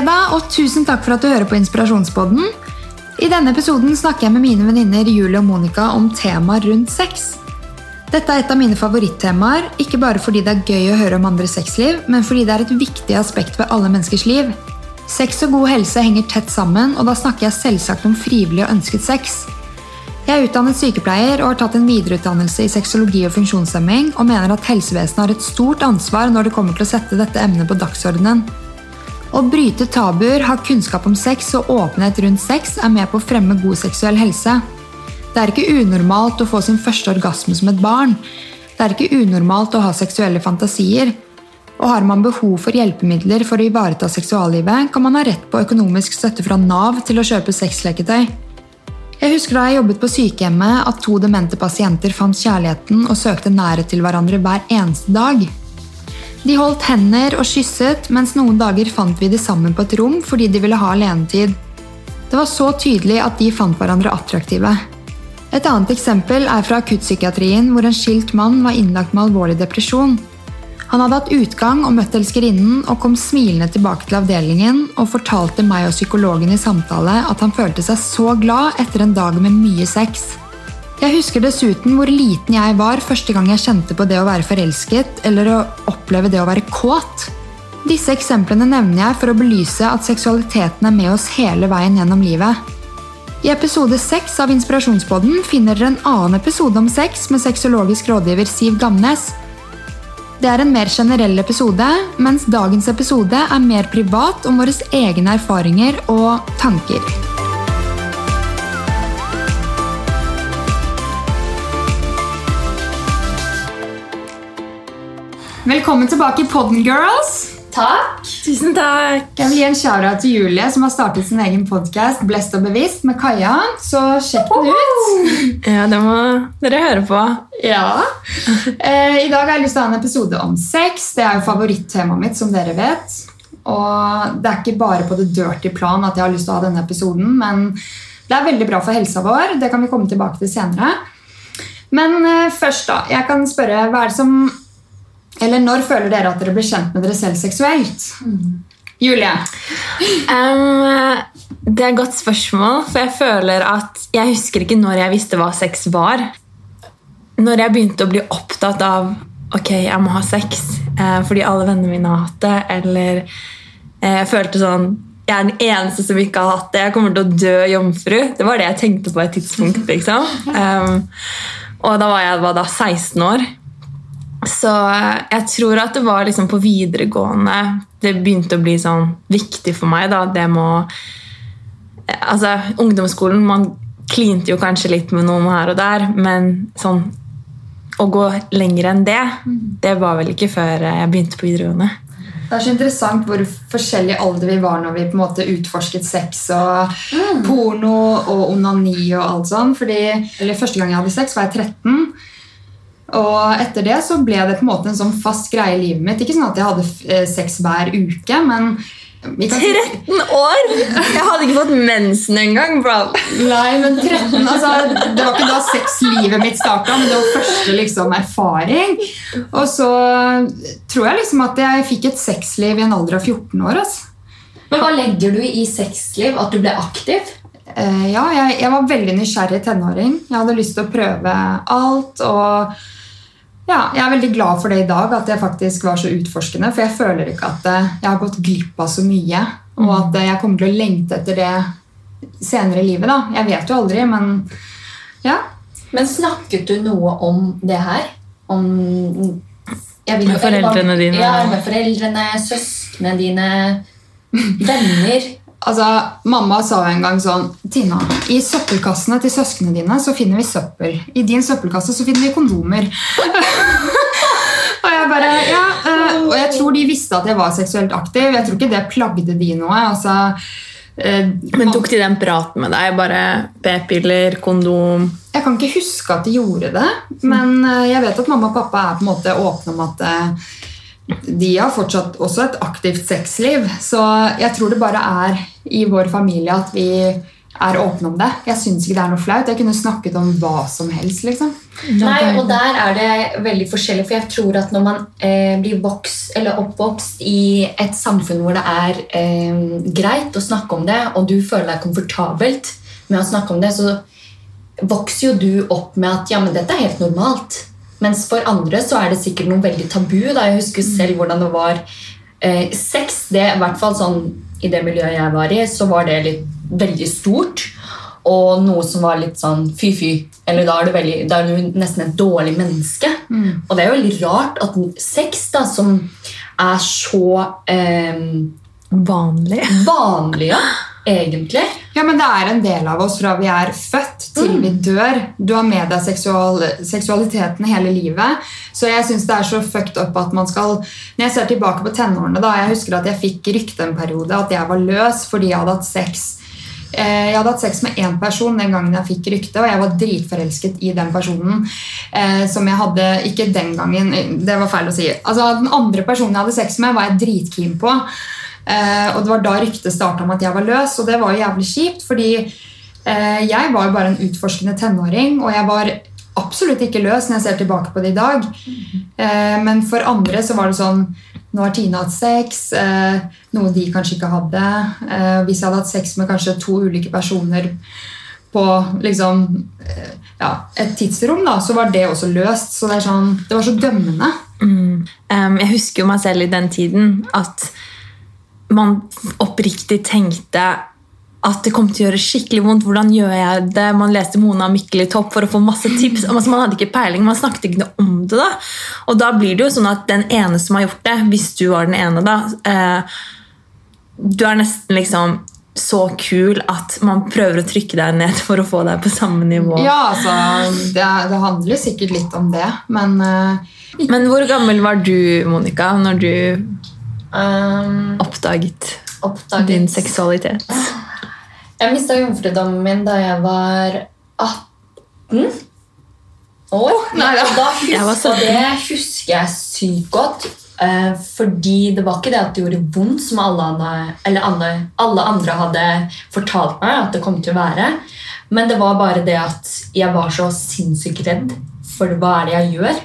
fredag, og tusen takk for at du hører på Inspirasjonspodden. I denne episoden snakker jeg med mine venninner Julie og Monica om temaer rundt sex. Dette er et av mine favorittemaer, ikke bare fordi det er gøy å høre om andres sexliv, men fordi det er et viktig aspekt ved alle menneskers liv. Sex og god helse henger tett sammen, og da snakker jeg selvsagt om frivillig og ønsket sex. Jeg er utdannet sykepleier og har tatt en videreutdannelse i sexologi og funksjonshemming, og mener at helsevesenet har et stort ansvar når det kommer til å sette dette emnet på dagsordenen. Å bryte tabuer, ha kunnskap om sex og åpenhet rundt sex er med på å fremme god seksuell helse. Det er ikke unormalt å få sin første orgasme som et barn. Det er ikke unormalt å ha seksuelle fantasier. Og har man behov for hjelpemidler for å ivareta seksuallivet, kan man ha rett på økonomisk støtte fra Nav til å kjøpe sexleketøy. Jeg husker da jeg jobbet på sykehjemmet at to demente pasienter fant kjærligheten og søkte nærhet til hverandre hver eneste dag. De holdt hender og kysset, mens noen dager fant vi de sammen på et rom fordi de ville ha alenetid. Det var så tydelig at de fant hverandre attraktive. Et annet eksempel er fra akuttpsykiatrien, hvor en skilt mann var innlagt med alvorlig depresjon. Han hadde hatt utgang og møtt elskerinnen og kom smilende tilbake til avdelingen og fortalte meg og psykologen i samtale at han følte seg så glad etter en dag med mye sex. Jeg husker dessuten hvor liten jeg var første gang jeg kjente på det å være forelsket eller å oppleve det å være kåt. Disse eksemplene nevner jeg for å belyse at seksualiteten er med oss hele veien gjennom livet. I episode 6 av Inspirasjonspodden finner dere en annen episode om sex med sexologisk rådgiver Siv Gamnes. Det er en mer generell episode, mens dagens episode er mer privat om våre egne erfaringer og tanker. Velkommen tilbake i Podden Girls. Takk. Tusen takk. Jeg vil gi en shout til Julie, som har startet sin egen podkast Blest og bevisst med Kaja. Så sjekk den ut. Ja, det må dere høre på. Ja. Eh, I dag har jeg lyst til å ha en episode om sex. Det er jo favorittemaet mitt, som dere vet. Og det er ikke bare på det dirty plan at jeg har lyst til å ha denne episoden, men det er veldig bra for helsa vår. Det kan vi komme tilbake til senere. Men eh, først, da. Jeg kan spørre, hva er det som eller når føler dere at dere blir kjent med dere selv seksuelt? Mm. Julie? Um, det er et godt spørsmål, for jeg føler at jeg husker ikke når jeg visste hva sex var. Når jeg begynte å bli opptatt av ok, jeg må ha sex eh, fordi alle vennene mine har hatt det, eller eh, jeg følte sånn jeg er den eneste som ikke har hatt det. Jeg kommer til å dø jomfru. Det var det jeg tenkte på et tidspunkt. liksom. Um, og da var jeg var da 16 år. Så eh, jeg tror at det var liksom på videregående det begynte å bli sånn viktig for meg. da, det må Altså, ungdomsskolen Man klinte jo kanskje litt med noen her og der, men sånn å gå lenger enn det, det var vel ikke før jeg begynte på videregående. Det er så interessant hvor forskjellig alder vi var når vi på en måte utforsket sex og mm. porno og onani og alt sånn. Fordi, eller Første gang jeg hadde sex, var jeg 13. Og etter det så ble det på en måte en sånn fast greie i livet mitt. Ikke sånn at jeg hadde eh, sex hver uke, men 13 år?! Jeg hadde ikke fått mensen engang, bro. Nei, men 13, altså, Det var ikke da sexlivet mitt starta, men det var første liksom, erfaring. Og så tror jeg liksom at jeg fikk et sexliv i en alder av 14 år. Altså. Men Hva legger du i sexliv? At du ble aktiv? Uh, ja, jeg, jeg, var veldig nysgjerrig tenåring. Jeg hadde lyst til å prøve alt. og ja, jeg er veldig glad for det i dag, at jeg faktisk var så utforskende. For jeg føler ikke at eh, jeg har gått glipp av så mye. Og mm. at eh, jeg kommer til å lengte etter det senere i livet. da. Jeg vet jo aldri, men ja. Men snakket du noe om det her? Om Med foreldrene dine? Ja, med foreldrene, søsknene dine, venner. Altså, Mamma sa en gang sånn Tina, i søppelkassene til søsknene dine så finner vi søppel. I din søppelkasse så finner vi kondomer. og jeg bare, ja, uh, og jeg tror de visste at jeg var seksuelt aktiv. Jeg tror ikke det plagde de noe. altså... Uh, Men tok de den praten med deg? Bare p-piller, kondom Jeg kan ikke huske at de gjorde det. Men uh, jeg vet at mamma og pappa er på en måte åpne om at de har fortsatt også et aktivt sexliv. Så jeg tror det bare er i vår familie at vi er åpne om det. Jeg syns ikke det er noe flaut. Jeg kunne snakket om hva som helst. liksom. Nei, og der er det veldig forskjellig, for jeg tror at når man eh, blir vokst, eller oppvokst i et samfunn hvor det er eh, greit å snakke om det, og du føler deg komfortabelt med å snakke om det, så vokser jo du opp med at ja, men dette er helt normalt. Mens for andre så er det sikkert noe veldig tabu. Da. Jeg husker selv hvordan det var eh, sex. Det, I hvert fall sånn, i det miljøet jeg var i, så var det litt, veldig stort. Og noe som var litt sånn fy-fy. Eller da er, du veldig, da er du nesten et dårlig menneske. Og det er jo veldig rart at sex, da, som er så eh, Vanlig. vanlig, ja, egentlig Ja, men det er en del av oss fra vi er født til vi dør. Du har med deg seksual, seksualiteten hele livet. Så jeg syns det er så fucked up at man skal Når jeg ser tilbake på tenårene, da, jeg husker at jeg fikk rykte en periode at jeg var løs fordi jeg hadde hatt sex Eh, Jeg hadde hatt sex med én person den gangen jeg fikk rykte, og jeg var dritforelsket i den personen. eh, Som jeg hadde Ikke den gangen, det var feil å si. Altså Den andre personen jeg hadde sex med, var jeg dritkeen på. Eh, Og det var da ryktet starta om at jeg var løs, og det var jo jævlig kjipt, fordi eh, jeg var jo bare en utforskende tenåring, og jeg var absolutt ikke løs når jeg ser tilbake på det i dag. Eh, Men for andre så var det sånn Nå har Tine hatt sex, noe de kanskje ikke hadde. Hvis jeg hadde hatt sex med kanskje to ulike personer på liksom ja, et tidsrom, da, så var det også løst. Så det, sånn, det var så dømmende. Um, jeg husker jo meg selv i den tiden at man oppriktig tenkte at det kom til å gjøre skikkelig vondt. Hvordan gjør jeg det? Man leste Mona Mikkel i topp for å få masse tips. Altså, man hadde ikke peiling, man snakket ikke noe om det. da. Og da blir det jo sånn at den ene som har gjort det, hvis du var den ene, da eh, Du er nesten liksom så kul at man prøver å trykke deg ned for å få deg på samme nivå. Ja, altså, det, det handler sikkert litt om det, men eh, Men hvor gammel var du, Monica, når du um, oppdaget oppdaget din seksualitet? Jeg mista jomfrudommen min da jeg var 18 år. nei da. Da huska husker, 17. det husker jeg sykt godt. Uh, fordi det var ikke det at det gjorde vondt, som alle andre, eller andre, alle andre hadde fortalt meg at det kom til å være. Men det var bare det at jeg var så sinnssykt redd for hva er det jeg gjør.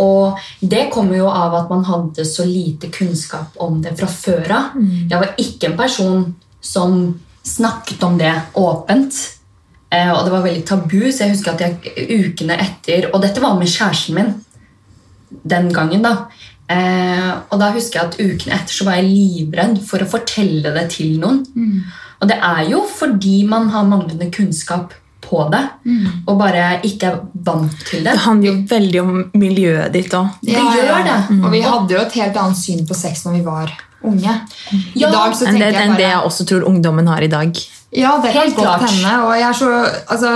Og det kommer jo av at man hadde så lite kunnskap om det fra før av. Jeg var ikke en person som snakket om det åpent. Eh, og det var veldig tabu, så jeg husker at jeg ukene etter Og dette var med kjæresten min den gangen, da. Eh, og da husker jeg at ukene etter så var jeg livredd for å fortelle det til noen. Og det er jo fordi man har manglende kunnskap på det, og bare ikke er vant til det. Det handler jo veldig om miljøet ditt òg. Det gjør det. Og vi hadde jo et helt annet syn på sex når vi var unge. Ja, I dag så Enn tenker det, jeg enn det jeg også tror ungdommen har i dag. Ja, det kan Helt godt klart. hende. Og jeg er så, altså,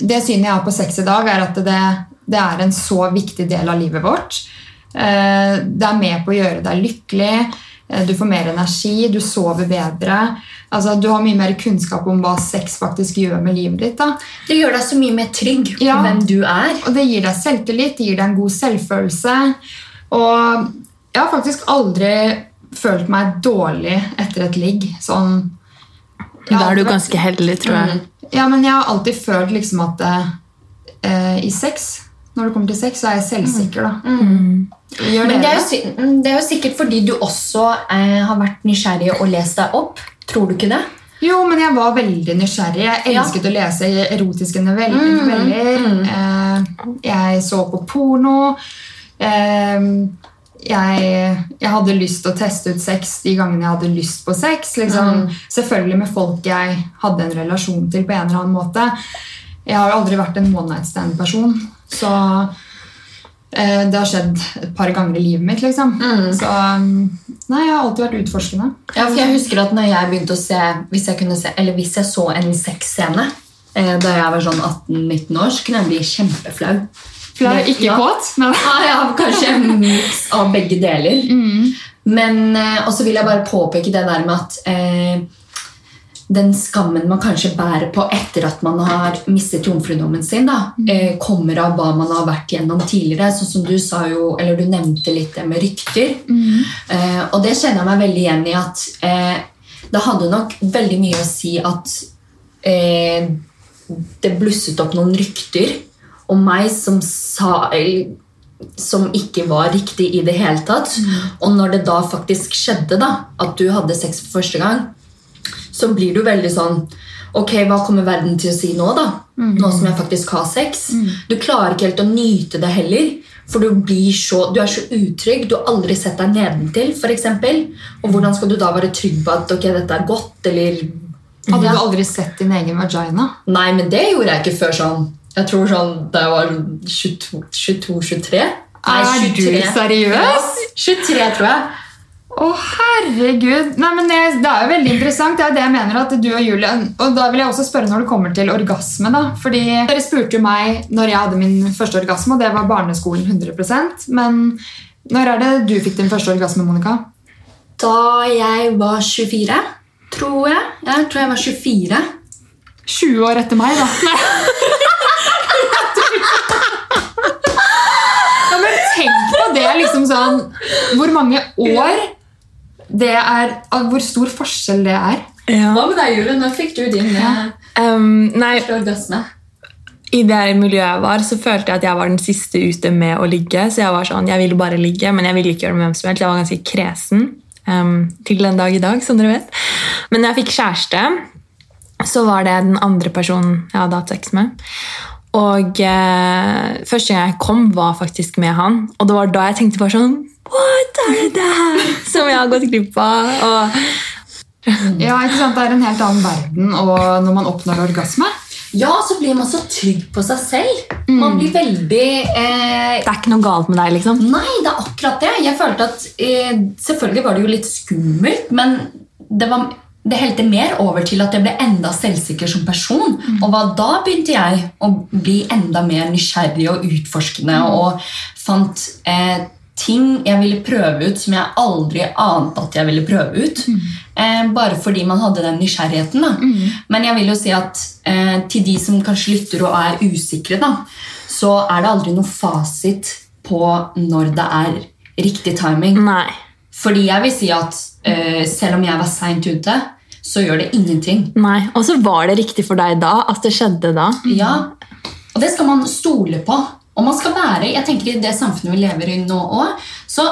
det synet jeg har på sex i dag, er at det, det er en så viktig del av livet vårt. Eh, Det er med på å gjøre deg lykkelig. Eh, Du får mer energi, du sover bedre. Altså, du har mye mer kunnskap om hva sex faktisk gjør med livet ditt. Da. Det gjør deg så mye mer trygg på Ja. hvem du er. Og det gir deg selvtillit, det gir deg en god selvfølelse. Og jeg har faktisk aldri følt meg dårlig etter et ligg. Sånn Da er du ganske heldig, tror jeg. Ja, men jeg har alltid følt liksom at eh, i sex Når det kommer til sex, så er jeg selvsikker, da. Gjør Men det er, jo, mm, det er jo sikkert fordi du også eh, har vært nysgjerrig og lest deg opp. Tror du ikke det? Jo, men jeg var veldig nysgjerrig. Jeg Ja. elsket å lese erotiske noveller. Mm. Eh, jeg så på porno. Eh, jeg, jeg hadde lyst til å teste ut sex de gangene jeg hadde lyst på sex. Liksom. Selvfølgelig med folk jeg hadde en relasjon til på en eller annen måte. Jeg har aldri vært en one night stand-person, så eh, det har skjedd et par ganger i livet mitt. liksom. Så mm, nei, jeg har alltid vært utforskende. Ja, for jeg husker at når jeg begynte å se Hvis jeg, kunne se, eller hvis jeg så en sexscene eh, da jeg var sånn 18-19 år, så kunne jeg bli kjempeflau. Flau, ikke ja. kåt, men Ja, ja, kanskje en miks av begge deler. Men eh, Og så vil jeg bare påpeke det der med at eh, den skammen man kanskje bærer på etter at man har mistet jomfrudommen sin, da, mm. kommer av hva man har vært gjennom tidligere. Sånn som du sa jo, eller du nevnte litt det med rykter. Eh, og det kjenner jeg meg veldig igjen i at eh, det hadde nok veldig mye å si at eh, det blusset opp noen rykter om meg som sa eller, som ikke var riktig i det hele tatt. Og når det da faktisk skjedde, da, at du hadde sex for første gang, så blir du veldig sånn Ok, hva kommer verden til å si nå, da? Nå som jeg faktisk har sex. Du klarer ikke helt å nyte det heller. For du, blir så, du er så utrygg. Du har aldri sett deg nedentil, f.eks. Og hvordan skal du da være trygg på at ok, dette er godt, eller Hadde Ja. du aldri sett din egen vagina? Nei, men det gjorde jeg ikke før sånn Jeg tror sånn da jeg var 22-23. Er du seriøs? Ja, 23, tror jeg. Å, herregud! Nei, men det, det er jo veldig interessant. Det er det jeg mener at du og Julie Og da vil jeg også spørre når det kommer til orgasme. da Fordi Dere spurte jo meg når jeg hadde min første orgasme, og det var barneskolen 100% Men når er det du fikk din første orgasme, Monica? Da jeg var 24, tror jeg. Jeg tror jeg var 24. 20 år etter meg, da. ja, men tenk på det, liksom sånn Hvor mange år det er Hvor stor forskjell det er. Hva med deg, Julie? Når fikk du din ja. Um, nei, orgasme? I det miljøet jeg var, så følte jeg at jeg var den siste ute med å ligge. Så jeg var sånn, jeg ville bare ligge, men jeg ville ikke gjøre det med hvem som helst. Jeg var ganske kresen um, til den dag i dag, som dere vet. Men når jeg fikk kjæreste, så var det den andre personen jeg hadde hatt sex med. Og eh, første gang jeg kom, var faktisk med han. Og det var da jeg tenkte bare sånn What er det der? Som jeg har gått glipp av. Og Ja, ikke sant? Det er en helt annen verden og når man oppnår orgasme. Ja, så blir man så trygg på seg selv. Man blir veldig eh, det er ikke noe galt med deg, liksom. Nei, det er akkurat det. Jeg følte at eh, Selvfølgelig var det jo litt skummelt, men det, var, det helte mer over til at jeg ble enda selvsikker som person. Og da begynte jeg å bli enda mer nysgjerrig og utforskende og fant eh, ting jeg ville prøve ut som jeg aldri ante at jeg ville prøve ut. Eh, bare fordi man hadde den nysgjerrigheten. Da. Men jeg vil jo si at eh, til de som kanskje lytter og er usikre, da, så er det aldri noe fasit på når det er riktig timing. Nei. Fordi jeg vil si at eh, selv om jeg var seint ute, så gjør det ingenting. Nei. Og så var det riktig for deg da at det skjedde da. Ja, Og det skal man stole på. Og man skal være, jeg tenker I det samfunnet vi lever i nå òg, så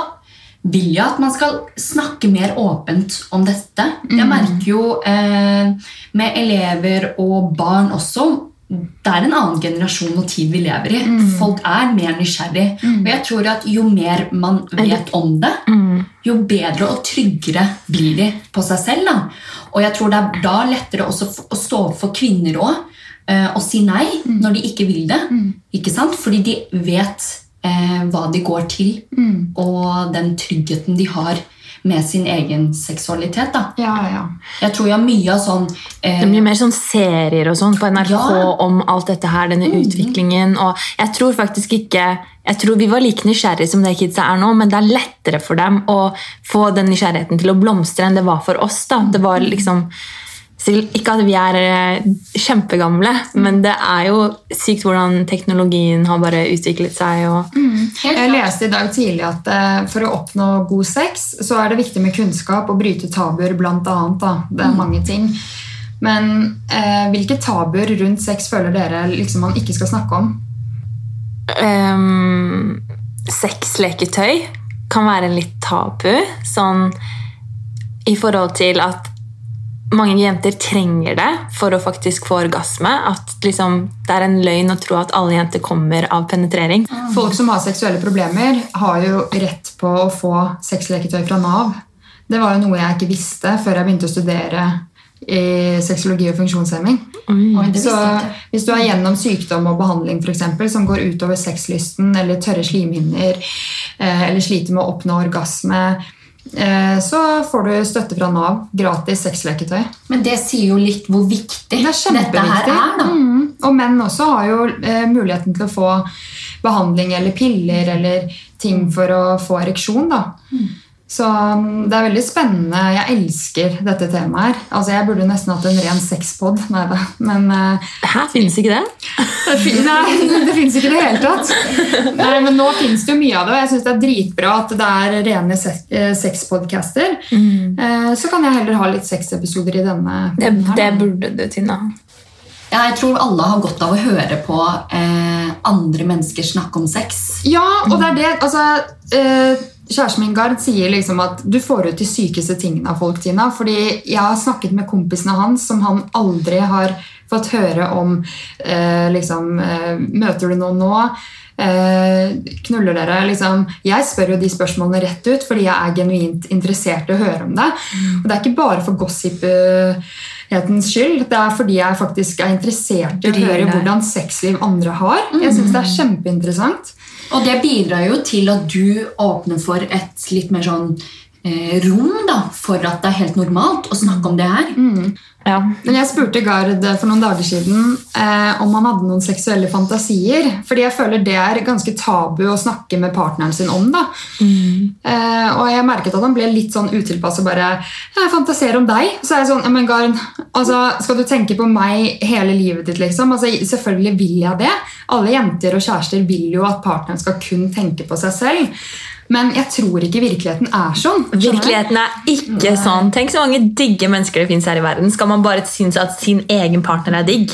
vil jeg at man skal snakke mer åpent om dette. Jeg merker jo eh, med elever og barn også det er en annen generasjon og tid vi lever i. Folk er mer nysgjerrig. Og jeg tror at jo mer man vet om det, jo bedre og tryggere blir de på seg selv. Da. Og jeg tror det er da lettere også å stå opp for kvinner òg og si nei når de ikke vil det. Ikke sant? Fordi de vet eh, hva de går til, og den tryggheten de har med sin egen seksualitet. Da. Ja, ja. Jeg tror jeg har mye av sånn eh, Det blir mer sånn serier og sånn på NRK Ja. Mm. om alt dette her, denne utviklingen. Og jeg tror faktisk ikke Jeg tror vi var like nysgjerrige som det kidsa er nå, men det er lettere for dem å få den nysgjerrigheten til å blomstre enn det var for oss. da. Det var liksom sikkert Ikke at vi er eh, kjempegamle, men det er jo sykt hvordan teknologien har bare utviklet seg. og helt Jeg leste i dag tidlig at eh, for å oppnå god sex, så er det viktig med kunnskap og bryte tabuer, blant annet. Da. Det er mange ting. Men eh, hvilke tabuer rundt sex føler dere liksom, man ikke skal snakke om? um, Sexleketøy kan være litt tabu. Sånn i forhold til at mange jenter trenger det for å faktisk få orgasme. At liksom, det er en løgn å tro at alle jenter kommer av penetrering. Folk som har seksuelle problemer, har jo rett på å få sexleketøy fra Nav. Det var jo noe jeg ikke visste før jeg begynte å studere i sexologi og funksjonshemming. Oi, Så hvis du er gjennom sykdom og behandling for eksempel, som går utover sexlysten eller tørre slimhinner, eh, eller sliter med å oppnå orgasme, så får du støtte fra Nav. Gratis sexleketøy. Men det sier jo litt hvor viktig Det er dette her er. da. Mm. Og menn også har jo eh, muligheten til å få behandling eller piller eller ting for å få ereksjon. da. Så mm, det er veldig spennende. Jeg elsker dette temaet her. Altså, Jeg burde nesten hatt en ren sexpod. Nei da. Men Hæ? Her finnes ikke det. det, finnes, nei, det fins ikke i det hele tatt. Nei, men nå fins det jo mye av det, og jeg syns det er dritbra at det er rene eh, sexpodcaster. Eh, Så kan jeg heller ha litt sexepisoder i denne. Det, det burde du, Tina. Jeg tror alle har godt av å høre på eh, andre mennesker snakke om sex. Ja, og det er det altså, eh, Kjæresten min Gard sier liksom at du får ut de sykeste tingene av folk. Tina, fordi Jeg har snakket med kompisene hans som han aldri har fått høre om eh, liksom, eh, Møter du noen nå? Eh, knuller dere? Liksom. Jeg spør jo de spørsmålene rett ut fordi jeg er genuint interessert i å høre om det. Og det er ikke bare for gossiphetens skyld. Det er fordi jeg faktisk er interessert i å høre hvordan sexliv andre har. Jeg synes det er kjempeinteressant. Og det bidrar jo til at du åpner for et litt mer sånn rom da, for at det er helt normalt å snakke om det her. Ja. Men jeg spurte Gard for noen dager siden eh, om han hadde noen seksuelle fantasier. Fordi jeg føler det er ganske tabu å snakke med partneren sin om. da. Eh, og jeg merket at han ble litt sånn utilpass og bare Jeg fantaserer om deg. Så er jeg sånn, ja, men Gard, altså, Skal du tenke på meg hele livet ditt? liksom? Altså, selvfølgelig vil jeg det. Alle jenter og kjærester vil jo at partneren skal kun tenke på seg selv. Men jeg tror ikke virkeligheten er sånn. Virkeligheten er ikke sånn. Tenk så mange digge mennesker det finnes her i verden. Skal man bare synes at sin egen partner er digg?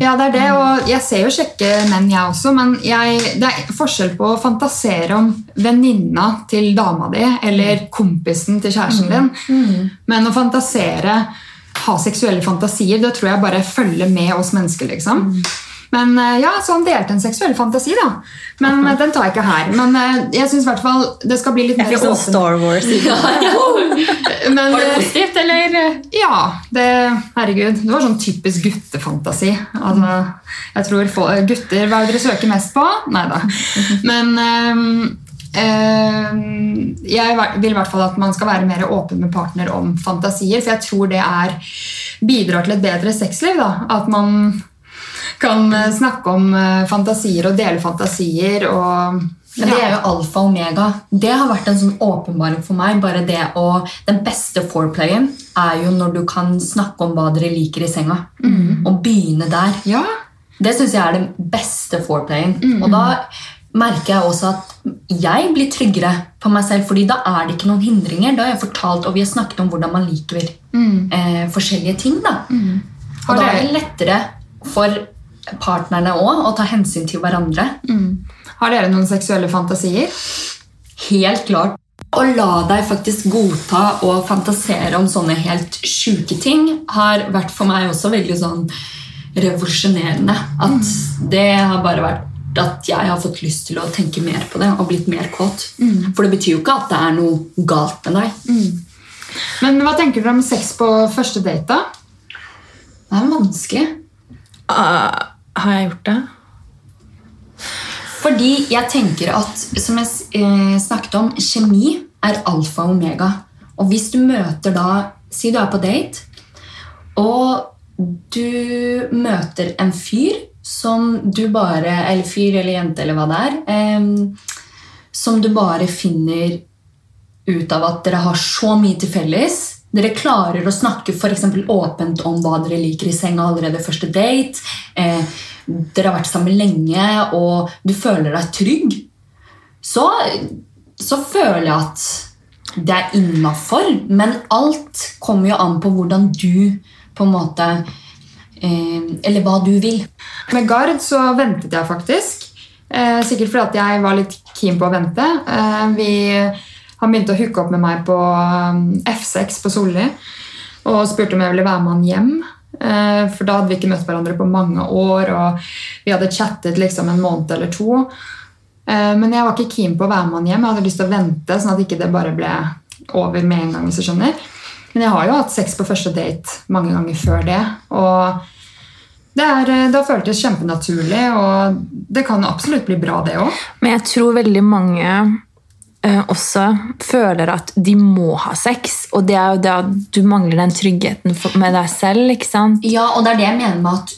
Ja, det er det, og jeg ser jo kjekke menn, jeg også, men jeg, det er forskjell på å fantasere om venninna til dama di eller kompisen til kjæresten din. Men å fantasere, ha seksuelle fantasier, det tror jeg bare følger med oss mennesker. liksom. Men eh, ja, Så han delte en seksuell fantasi, da. Men eh, den tar jeg ikke her. Men eh, jeg syns i hvert fall det skal bli litt mer sånn Star Wars. Men, Var det positivt, eller? ja, det, herregud. Det var sånn typisk guttefantasi. Altså, jeg tror få, gutter Hva er det dere søker mest på? Nei da. Men um, ehm, jeg vil i hvert fall at man skal være mer åpen med partner om fantasier. For jeg tror det er, bidrar til et bedre sexliv. Da. At man kan eh, snakke om eh, fantasier og dele fantasier. og Men det er jo alfa og omega. Det har vært en sånn åpenbaring for meg. bare det å, Den beste foreplayen er jo når du kan snakke om hva dere liker i senga. Og begynne der. Ja, Det syns jeg er den beste foreplayen. Og da merker jeg også at jeg blir tryggere på meg selv, fordi da er det ikke noen hindringer. Da har jeg fortalt, og vi har snakket om hvordan man liker eh, forskjellige ting. da. Og da er det lettere for partnerne òg og ta hensyn til hverandre. Har dere noen seksuelle fantasier? Helt klart. Å la deg faktisk godta og fantasere om sånne helt sjuke ting har vært for meg også veldig sånn revolusjonerende. At det har bare vært at jeg har fått lyst til å tenke mer på det og blitt mer kåt. For det betyr jo ikke at det er noe galt med deg. Men hva tenker dere om sex på første date? da? Det er vanskelig. Ah, har jeg gjort det? Fordi jeg tenker at, som jeg eh, snakket om, kjemi er alfa og omega. Og hvis du møter da Si du er på date, og du møter en fyr som du bare Eller fyr eller jente eller hva det er. som du bare finner ut av at dere har så mye til felles. Dere klarer å snakke for åpent om hva dere liker i senga allerede første date. Eh, dere har vært sammen lenge, og du føler deg trygg. Så, så føler jeg at det er innafor. Men alt kommer jo an på hvordan du på en måte eh, Eller hva du vil. Med Gard så ventet jeg faktisk. Eh, sikkert fordi at jeg var litt keen på å vente. Eh, vi, han begynte å hooke opp med meg på um, F6 på Solli og spurte om jeg ville være med han hjem. Eh, for da hadde vi ikke møtt hverandre på mange år, og vi hadde chattet liksom en måned eller to. Eh, men jeg var ikke keen på å være med han hjem. Jeg hadde lyst til å vente, sånn at ikke det bare ble over med en gang. hvis du skjønner. Men jeg har jo hatt sex på første date mange ganger før det. og det, er, eh, det har føltes kjempenaturlig, og det kan absolutt bli bra, det òg. Men jeg tror veldig mange også føler at de må ha sex. Og det er jo det at du mangler den tryggheten for, med deg selv. ikke sant? Ja, og det er det jeg mener med at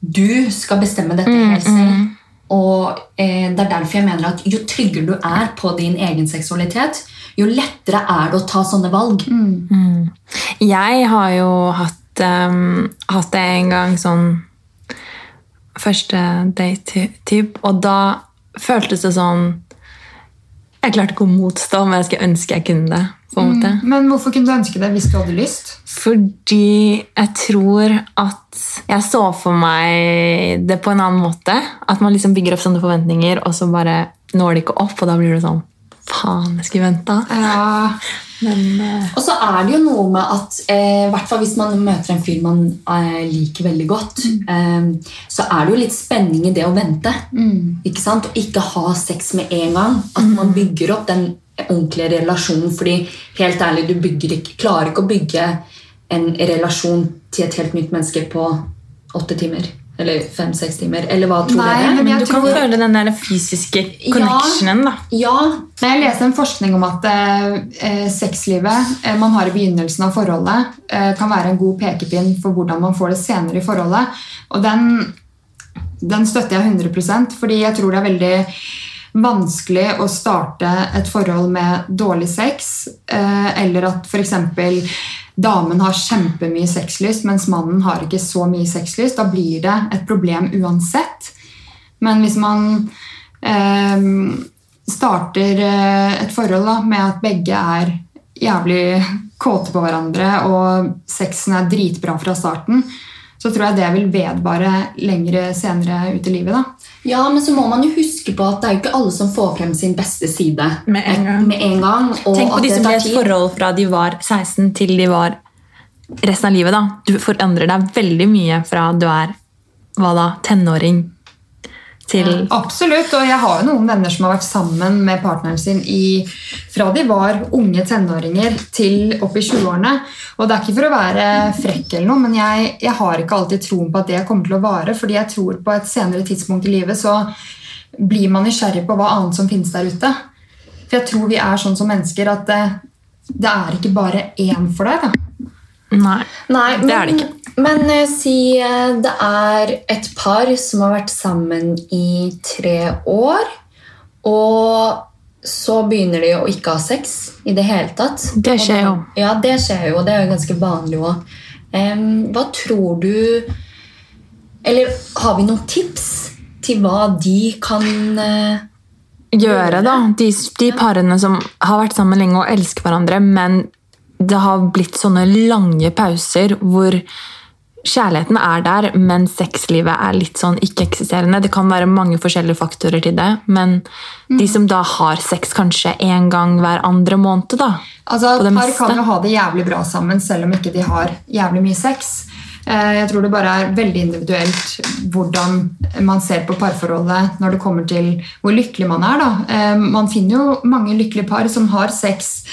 du skal bestemme dette helt selv. Og eh, det er derfor jeg mener at jo tryggere du er på din egen seksualitet, jo lettere er det å ta sånne valg. Jeg har jo hatt, um, hatt det en gang sånn Første date-type, og da føltes det sånn Jeg klarte ikke å motstå, men jeg skulle ønske jeg kunne det. på en måte. Men hvorfor kunne du ønske det hvis du hadde lyst? Fordi jeg tror at jeg så for meg det på en annen måte. At man liksom bygger opp sånne forventninger, og så bare når det ikke opp, og da blir det sånn Faen, jeg skulle venta. Ja, Men eh, Og så er det jo noe med at eh, hvert fall hvis man møter en fyr man eh, liker veldig godt, eh, så er det jo litt spenning i det å vente. Ikke sant? Og ikke ha sex med en gang. At man bygger opp den ordentlige relasjonen. Fordi helt ærlig, du ikke, klarer ikke å bygge en relasjon til et helt nytt menneske på åtte timer. Eller fem-seks timer. Eller hva tror Nei, dere? men jeg du kan føle den der fysiske connectionen, da. Ja, Jeg leste en forskning om at eh, eh, sexlivet eh, man har i begynnelsen av forholdet, eh, kan være en god pekepinn for hvordan man får det senere i forholdet. Og den, den støtter jeg 100 fordi jeg tror det er veldig vanskelig å starte et forhold med dårlig sex, eh, eller at f.eks. damen har kjempemye sexlyst, mens mannen har ikke så mye sexlyst. Da blir det et problem uansett. Men hvis man eh, starter eh, et forhold da, med at begge er jævlig kåte på hverandre, og sexen er dritbra fra starten, så tror jeg det vil vedvare lengre senere ut i livet. da. Ja, men så må man jo huske på at det er jo ikke alle som får frem sin beste side Med en gang. Med en gang og Tenk på at de som ble i et forhold fra de var 16 til de var resten av livet. da. Du forandrer deg veldig mye fra du er hva da, tenåring til Absolutt, og jeg har jo noen venner som har vært sammen med partneren sin i, fra de var unge tenåringer til opp i 20-årene. Og det er ikke for å være frekk, eller noe, men jeg, jeg har ikke alltid troen på at det kommer til å vare. fordi jeg tror på et senere tidspunkt i livet så blir man nysgjerrig på hva annet som finnes der ute. For jeg tror vi er sånn som mennesker at det, det er ikke bare én for deg. da. Nei. Nei, men, Det er det ikke. Men eh, si eh, det er et par som har vært sammen i tre år, og så begynner de å ikke ha sex i det hele tatt. Det skjer jo. Ja, det skjer jo, og det er jo ganske vanlig òg. hva tror du Eller har vi noen tips til hva de kan eh, Gjøre, da. De, de parene som har vært sammen lenge og elsker hverandre, men det har blitt sånne lange pauser hvor kjærligheten er der, men sexlivet er litt sånn ikke-eksisterende. Det kan være mange forskjellige faktorer til det, men de som da har sex kanskje én gang hver andre måned, da. Altså, Par meste. kan jo ha det jævlig bra sammen selv om ikke de har jævlig mye sex. Eh, Jeg tror det bare er veldig individuelt hvordan man ser på parforholdet når det kommer til hvor lykkelig man er. Da. Eh, Man finner jo mange lykkelige par som har sex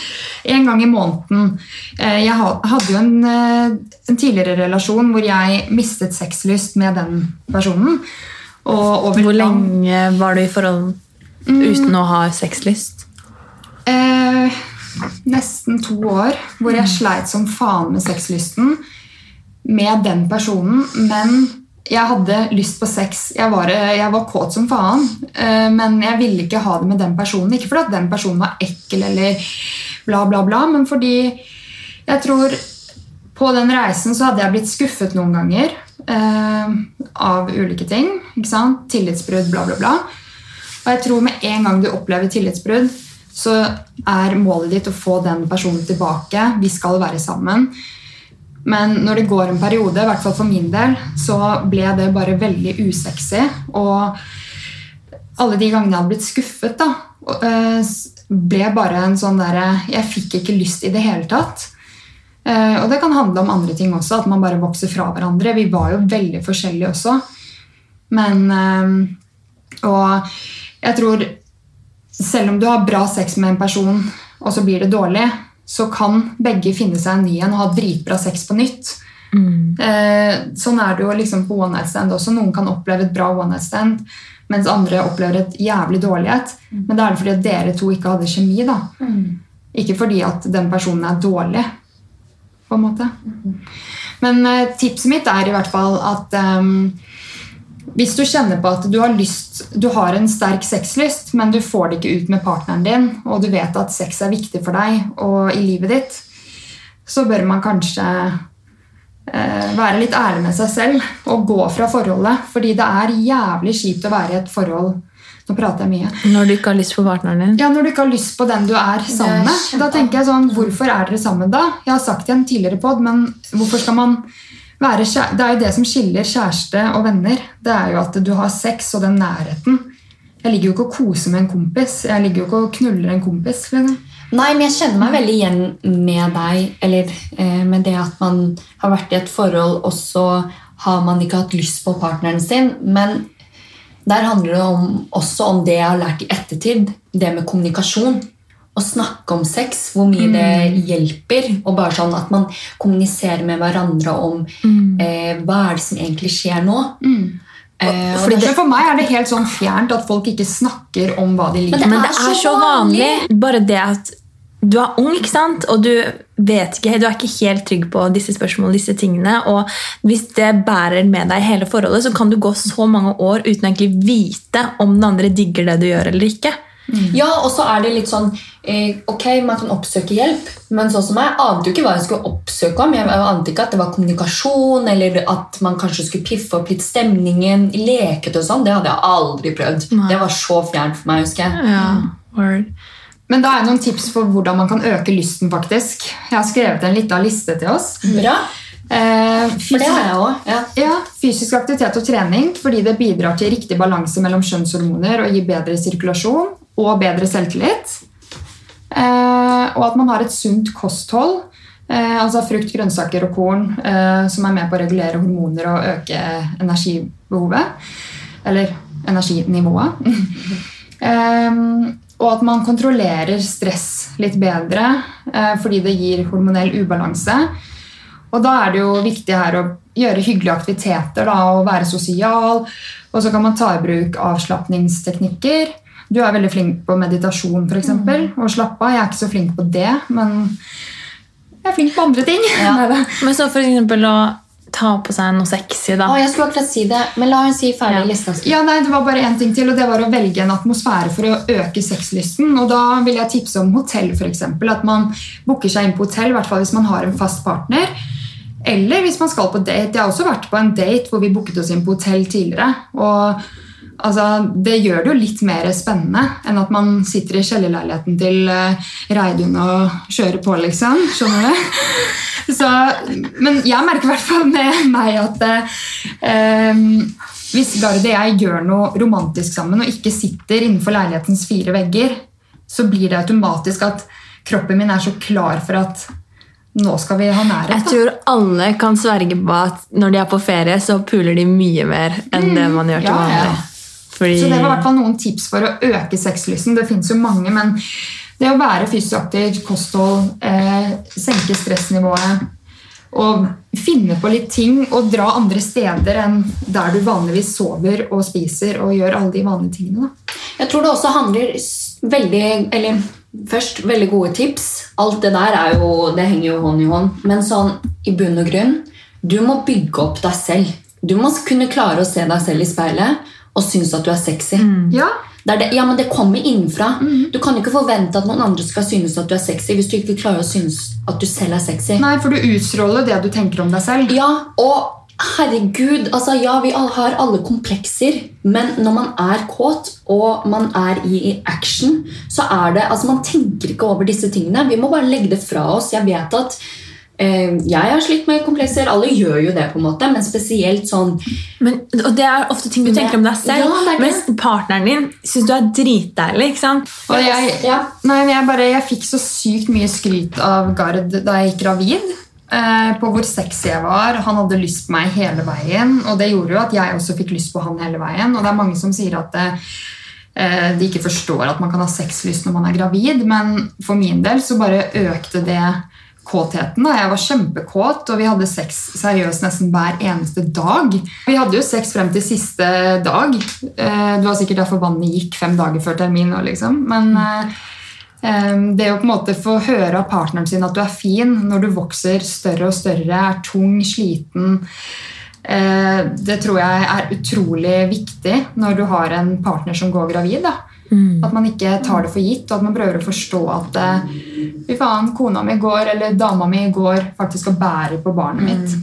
en gang i måneden. Eh, Jeg hadde jo en, en tidligere relasjon hvor jeg mistet sexlyst med den personen. Hvor lenge var du i forhold uten å ha sexlyst? Eh, nesten to år, hvor jeg sleit som faen med sexlysten med den personen. Men jeg hadde lyst på sex. Jeg var, jeg var kåt som faen, eh, men jeg ville ikke ha det med den personen. Ikke fordi at den personen var ekkel eller bla, bla, bla, men fordi jeg tror på den reisen så hadde jeg blitt skuffet noen ganger eh, av ulike ting. Ikke sant? Tillitsbrudd, bla, bla, bla. Og jeg tror med en gang du opplever tillitsbrudd, så er målet ditt å få den personen tilbake. Vi skal være sammen. Men når det går en periode, i hvert fall for min del, så ble det bare veldig usexy. Og alle de gangene jeg hadde blitt skuffet, da, eh, ble bare en sånn derre Jeg fikk ikke lyst i det hele tatt. Eh, og det kan handle om andre ting også, at man bare vokser fra hverandre. Vi var jo veldig forskjellige også. Men eh, Og jeg tror selv om du har bra sex med en person, og så blir det dårlig, så kan begge finne seg en ny en og ha dritbra sex på nytt. Eh, sånn er det jo liksom på one night stand også. Noen kan oppleve et bra one night stand, mens andre opplever et jævlig dårlig et. Men da er det fordi dere to ikke hadde kjemi. da. Ikke fordi at den personen er dårlig, på en måte. Men eh, tipset mitt er i hvert fall at ehm, hvis du kjenner på at du har lyst Du har en sterk sexlyst, men du får det ikke ut med partneren din, og du vet at sex er viktig for deg og i livet ditt, så bør man kanskje eh, være litt ærlig med seg selv og gå fra forholdet. Fordi det er jævlig kjipt å være i et forhold Nå prater jeg mye. Når du ikke har lyst på partneren din. Ja, Når du ikke har lyst på den du er sammen med. Da tenker jeg sånn, Hvorfor er dere sammen da? Jeg har sagt det i en tidligere pod, men hvorfor skal man være Det er jo det som skiller kjæreste og venner. Det er jo at du har sex og den nærheten. Jeg ligger jo ikke og koser med en kompis. Jeg ligger jo ikke og knuller en kompis. Liksom. Nei, men jeg kjenner meg veldig igjen med deg, eller eh, med det at man har vært i et forhold, og så har man ikke hatt lyst på partneren sin. Men der handler det om, også om det jeg har lært i ettertid, det med kommunikasjon. Å snakke om sex, hvor mye det hjelper. Og bare sånn at man kommuniserer med hverandre om eh, hva er det som egentlig skjer nå. Eh, og Fordi det- det, for meg er det helt sånn fjernt at folk ikke snakker om hva de liker. det Men det er så så vanlig. Bare det at du er ung, ikke sant? og du vet ikke, du er ikke helt trygg på disse spørsmålene. disse tingene, og Hvis det bærer med deg hele forholdet, så kan du gå så mange år uten egentlig vite om den andre digger det du gjør eller ikke. Ja, og så er det litt sånn eh, Ok, man kan oppsøke hjelp, men sånn som jeg ante jo ikke hva jeg skulle oppsøke om. Jeg ante ikke at det var kommunikasjon, eller at man kanskje skulle piffe opp litt stemningen. Leket og sånn. Det hadde jeg aldri prøvd. Nei. Det var så fjernt for meg, husker jeg. Ja. Men da er det noen tips for hvordan man kan øke lysten. faktisk. Jeg har skrevet en liten liste til oss. Bra. Eh, For det har jeg òg. Ja. Ja, Fysisk aktivitet og trening fordi det bidrar til riktig balanse mellom kjønnshormoner og gir bedre sirkulasjon og bedre selvtillit. Eh, og at man har et sunt kosthold, eh, altså frukt, grønnsaker og korn, eh, som er med på å regulere hormoner og øke energibehovet. Eller energinivået. eh, og at man kontrollerer stress litt bedre eh, fordi det gir hormonell ubalanse. Og da er det jo viktig her å gjøre hyggelige aktiviteter da, og være sosial. Og så kan man ta i bruk avslapningsteknikker. Du er veldig flink på meditasjon for eksempel, og slappe av. Jeg er ikke så flink på det, men jeg er flink på andre ting. Ja. Men så for eksempel å ta på seg noe sexy, da. Å, jeg skulle akkurat si det, men la hun si ferdig Ja. lista. Ja, nei, Det var bare én ting til, og det var å velge en atmosfære for å øke sexlysten. Og da vil jeg tipse om hotell, f.eks. At man booker seg inn på hotell, i hvert fall hvis man har en fast partner. Eller hvis man skal på date. Jeg har også vært på en date hvor vi booket oss inn på hotell tidligere. Og altså, Det gjør det jo litt mer spennende enn at man sitter i kjellerleiligheten til uh, Reidun og kjører på, liksom. Skjønner du? Så, men jeg merker i hvert fall med meg at eh, hvis Gard og jeg gjør noe romantisk sammen og ikke sitter innenfor leilighetens fire vegger, så blir det automatisk at kroppen min er så klar for at nå skal vi ha nærhet. Jeg tror alle kan sverge på at når de er på ferie, så puler de mye mer enn det man gjør til Ja, ja. vanlig. Fordi Så det var i hvert fall noen tips for å øke sexlysten. Det fins jo mange, men det å være fysisk aktiv, kosthold, eh, senke stressnivået og finne på litt ting og dra andre steder enn der du vanligvis sover og spiser og gjør alle de vanlige tingene. Da. Jeg tror det også handler veldig Eller først, veldig gode tips. Alt det der er jo, det henger jo hånd i hånd. Men sånn i bunn og grunn Du må bygge opp deg selv. Du må kunne klare å se deg selv i speilet og synes at du er sexy. Ja, Det er det, ja, men det kommer innenfra. Du kan ikke forvente at noen andre skal synes at du er sexy hvis du ikke klarer å synes at du selv er sexy. Nei, for du utstråler det du tenker om deg selv. Ja, og herregud, altså ja, vi har alle komplekser, men når man er kåt og man er i action, så er det, altså man tenker ikke over disse tingene. Vi må bare legge det fra oss. Jeg vet at eh, jeg har slitt med komplekser, alle gjør jo det på en måte, men spesielt sånn, Men, og det er ofte ting du tenker om deg selv, Ja, det det. mens partneren din syns du er dritdeilig. ikke sant? Og jeg, Ja. nei, men jeg, bare, jeg fikk så sykt mye skryt av Gard da jeg gikk gravid. Eh, på hvor sexy jeg var. Han hadde lyst på meg hele veien. Og det gjorde jo at jeg også fikk lyst på han hele veien. Og det er mange som sier at eh, de ikke forstår at man kan ha sexlyst når man er gravid, men for min del så bare økte det kåtheten. Jeg var kjempekåt, og vi hadde sex seriøst nesten hver eneste dag. Vi hadde jo sex frem til siste dag. Eh, Det var sikkert derfor vannet gikk fem dager før termin. Liksom. Men det å på en måte få høre av partneren sin at du er fin når du vokser større og større, er tung, sliten eh, Det tror jeg er utrolig viktig når du har en partner som går gravid. da. At man ikke tar det for gitt, og at man prøver å forstå at eh, fy faen, kona mi går, eller dama mi går faktisk og bærer på barnet mitt.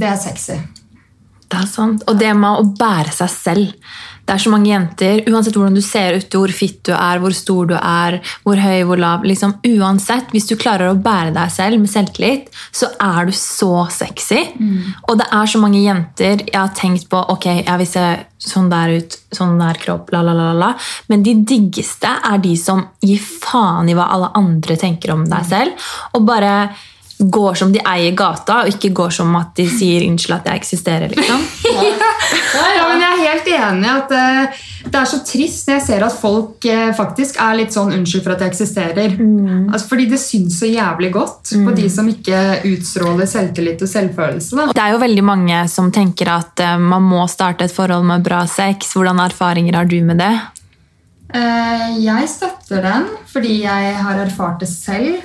Det er sexy. Det er sant. Og det med å bære seg selv. Det er så mange jenter, uansett hvordan du ser ut, hvor fitt du er, hvor stor du er, hvor høy, hvor lav. Liksom, Uansett, hvis du klarer å bære deg selv med selvtillit, så er du så sexy. Og det er så mange jenter. Jeg har tenkt på ok, jeg vil se sånn der ut, sånn der kropp, la, la, la, la. Men de diggeste er de som gir faen i hva alle andre tenker om deg selv, og bare går som de eier gata, og ikke går som at de sier 'unnskyld at jeg eksisterer'. liksom. Ja, men Jeg er helt enig at uh, det er så trist når jeg ser at folk uh, faktisk er litt sånn 'unnskyld for at jeg eksisterer'. Altså, fordi det syns så jævlig godt på de som ikke utstråler selvtillit og selvfølelse. Da. Det er jo veldig mange som tenker at uh, man må starte et forhold med bra sex. Hvordan erfaringer har du med det? Jeg støtter den fordi jeg har erfart det selv.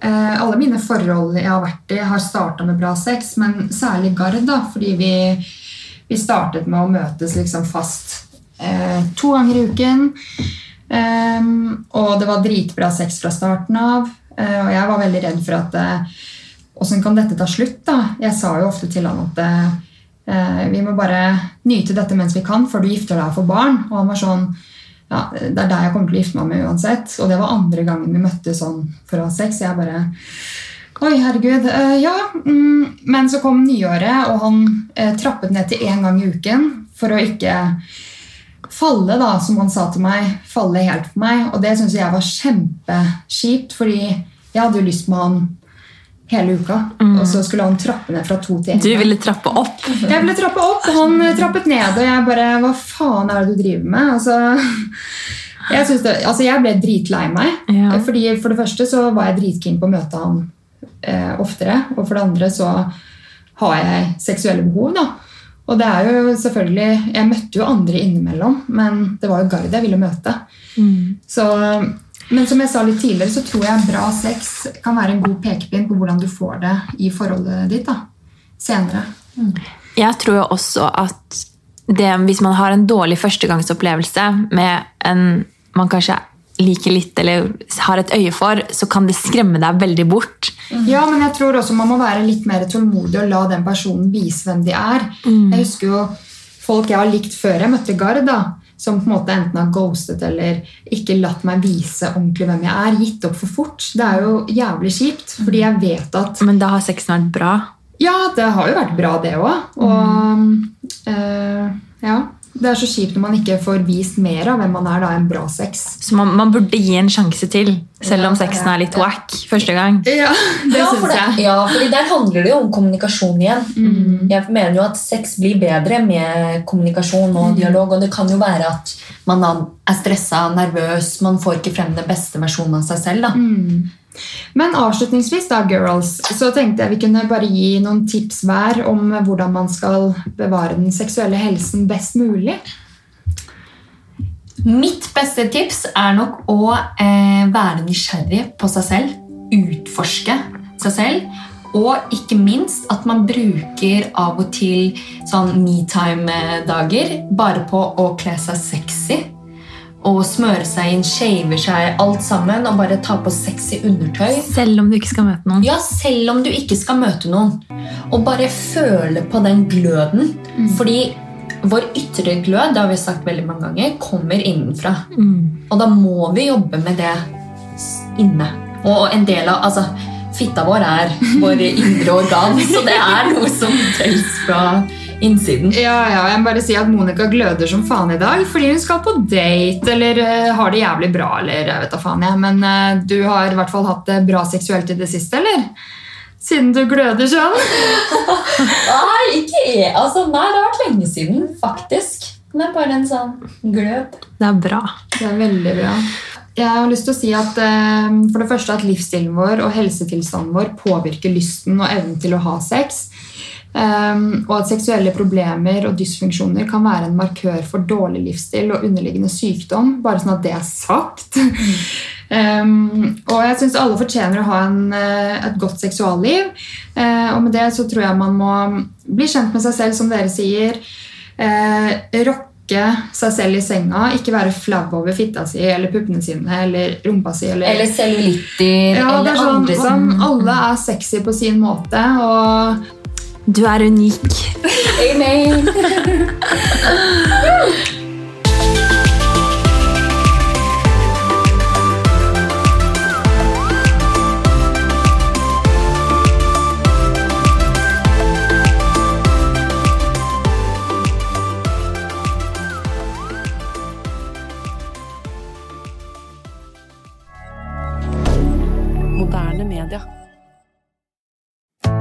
Eh, Alle mine forhold jeg har vært i, har starta med bra sex, men særlig Gard, da, fordi vi, vi startet med å møtes liksom fast eh, to ganger i uken. Ehm, og det var dritbra sex fra starten av. eh, og jeg var veldig redd for at eh, Åssen kan dette ta slutt? da? Jeg sa jo ofte til han at eh, vi må bare nyte dette mens vi kan, før du gifter deg og får barn. Og han var sånn ja, Det er deg jeg kommer til å gifte meg med uansett. Og det var andre gangen vi møttes sånn for å ha sex. Jeg bare Oi, herregud. Uh, ja. Mm, men så kom nyåret, og han uh, trappet ned til én gang i uken for å ikke falle, da, som han sa til meg. Falle helt på meg. Og det syns jeg var kjempekjipt, fordi jeg hadde jo lyst med han hele uka. Og så skulle han trappe ned fra to til én. Du ville trappe opp. Jeg ville trappe opp, og han trappet ned. Og jeg bare Hva faen er det du driver med? Altså, jeg, det, altså, jeg ble dritlei meg. Ja. Fordi For det første så var jeg dritkeen på å møte han eh, oftere. Og for det andre så har jeg seksuelle behov. da. Og det er jo selvfølgelig Jeg møtte jo andre innimellom, men det var jo Gard jeg ville møte. Så, men som jeg sa litt tidligere, så tror jeg bra sex kan være en god pekepinn på hvordan du får det i forholdet ditt da, senere. Jeg tror også at det, hvis man har en dårlig førstegangsopplevelse med en man kanskje liker litt eller har et øye for, så kan det skremme deg veldig bort. Ja, men jeg tror også man må være litt mer tålmodig og la den personen vise hvem de er. Jeg husker jo folk jeg har likt før jeg møtte Gard, da, som på en måte enten har ghostet eller ikke latt meg vise ordentlig hvem jeg er. Gitt opp for fort. Det er jo jævlig kjipt, fordi jeg vet at Men da har sexen vært bra. Ja, det har jo vært bra, det òg. Og eh, ja. Det er så kjipt når man ikke får vist mer av hvem man er da enn bra sex. Så man, man burde gi en sjanse til, selv om sexen er litt wack første gang. Ja, det ja, det, jeg. ja, fordi der handler det jo om kommunikasjon igjen. Jeg mener jo at sex blir bedre med kommunikasjon og dialog. Og det kan jo være at man er stressa, nervøs, man får ikke frem den beste versjonen av seg selv. da. Men avslutningsvis da, girls, så tenkte jeg vi kunne bare gi noen tips hver om hvordan man skal bevare den seksuelle helsen best mulig. Mitt beste tips er nok å eh, være nysgjerrig på seg selv. Utforske seg selv. Og ikke minst at man bruker av og til sånn metime-dager bare på å kle seg sexy. Og smøre seg inn, shave seg, alt sammen. Og bare ta på sexy undertøy. Selv om du ikke skal møte noen. Ja, selv om du ikke skal møte noen. Og bare føle på den gløden. Fordi vår ytre glød det har vi sagt veldig mange ganger, kommer innenfra. Og da må vi jobbe med det inne. Og en del av altså, Fitta vår er vår indre organ, så det er noe som telles fra innsiden. Ja, ja, jeg må bare si at Monica gløder som faen i dag fordi hun skal på date eller uh, har det jævlig bra. eller jeg vet da faen jeg. Men uh, du har i hvert fall hatt det bra seksuelt i det siste, eller? Siden du gløder sånn. Nei, ikke jeg. altså, nei, det har vært lenge siden, faktisk. Det er bare en sånn glød. Det er bra. Det er veldig bra. Jeg har lyst til å si at eh, for det første at livsstilen vår og helsetilstanden vår påvirker lysten og evnen til å ha sex. Um, og at seksuelle problemer og dysfunksjoner kan være en markør for dårlig livsstil og underliggende sykdom. Bare sånn at det er sagt. um, og jeg syns alle fortjener å ha en, eh, et godt seksualliv. Uh, og med det så tror jeg man må bli kjent med seg selv, som dere sier. Uh, rocke seg selv i senga. Ikke være flau over fitta si eller puppene sine eller rumpa si. Eller, Eller cellulitter. ja, eller er sånn, andre sånn, Alle er sexy på sin måte. Og Du er unik. Amen.